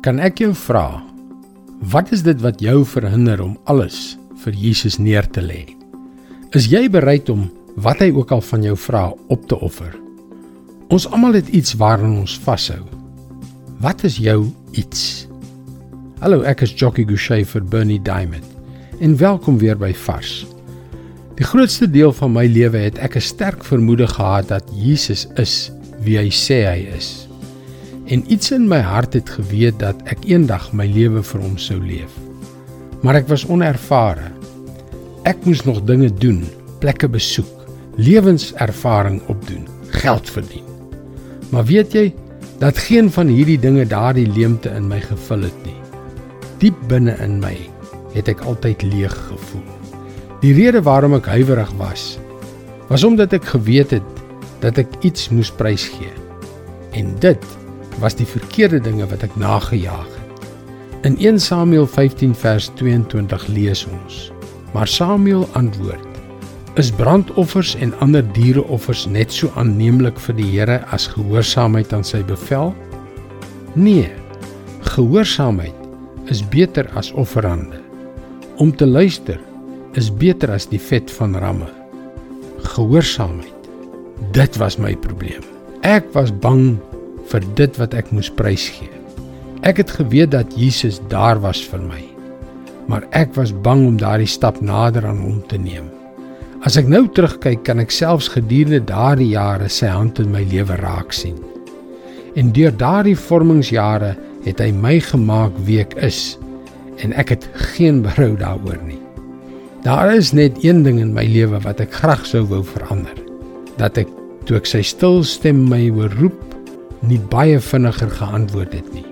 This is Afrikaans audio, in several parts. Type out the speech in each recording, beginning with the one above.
Kan ek jou vra wat is dit wat jou verhinder om alles vir Jesus neer te lê? Is jy bereid om wat hy ook al van jou vra op te offer? Ons almal het iets waaraan ons vashou. Wat is jou iets? Hallo, ek is Jockey Gouchee vir Bernie Diamond. En welkom weer by Vars. Die grootste deel van my lewe het ek 'n sterk vermoede gehad dat Jesus is wie hy sê hy is en iets in my hart het geweet dat ek eendag my lewe vir hom sou leef. Maar ek was onervare. Ek moes nog dinge doen, plekke besoek, lewenservaring opdoen, geld verdien. Maar weet jy dat geen van hierdie dinge daardie leemte in my gevul het nie. Diep binne in my het ek altyd leeg gevoel. Die rede waarom ek huiwerig was, was omdat ek geweet het dat ek iets moes prysgee. En dit was die verkeerde dinge wat ek nagejaag het. In 1 Samuel 15 vers 22 lees ons: Maar Samuel antwoord: Is brandoffers en ander diereoffers net so aanneemlik vir die Here as gehoorsaamheid aan sy bevel? Nee. Gehoorsaamheid is beter as offerande. Om te luister is beter as die vet van ramme. Gehoorsaamheid. Dit was my probleem. Ek was bang vir dit wat ek moes prysgee. Ek het geweet dat Jesus daar was vir my. Maar ek was bang om daardie stap nader aan hom te neem. As ek nou terugkyk, kan ek selfs gedurende daardie jare sy hand in my lewe raak sien. En deur daardie vormingsjare het hy my gemaak wie ek is en ek het geen berou daaroor nie. Daar is net een ding in my lewe wat ek graag sou wou verander. Dat ek toe ek sy stil stem my hoor roep nie baie vinniger geantwoord het nie.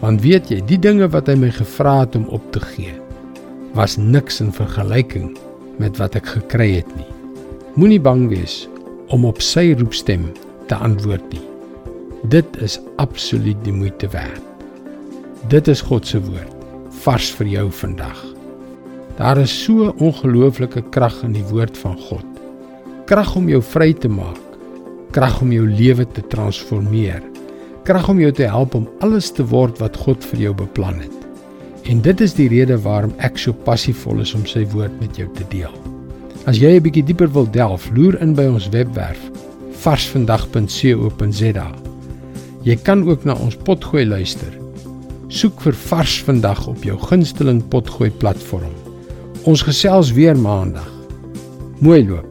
Want weet jy, die dinge wat hy my gevra het om op te gee, was niks in vergelyking met wat ek gekry het nie. Moenie bang wees om op sy roepstem te antwoord nie. Dit is absoluut die moeite werd. Dit is God se woord vars vir jou vandag. Daar is so ongelooflike krag in die woord van God. Krag om jou vry te maak krag om jou lewe te transformeer. Krag om jou te help om alles te word wat God vir jou beplan het. En dit is die rede waarom ek so passievol is om sy woord met jou te deel. As jy 'n bietjie dieper wil delf, loer in by ons webwerf varsvandag.co.za. Jy kan ook na ons potgooi luister. Soek vir Vars vandag op jou gunsteling potgooi platform. Ons gesels weer maandag. Mooi loop.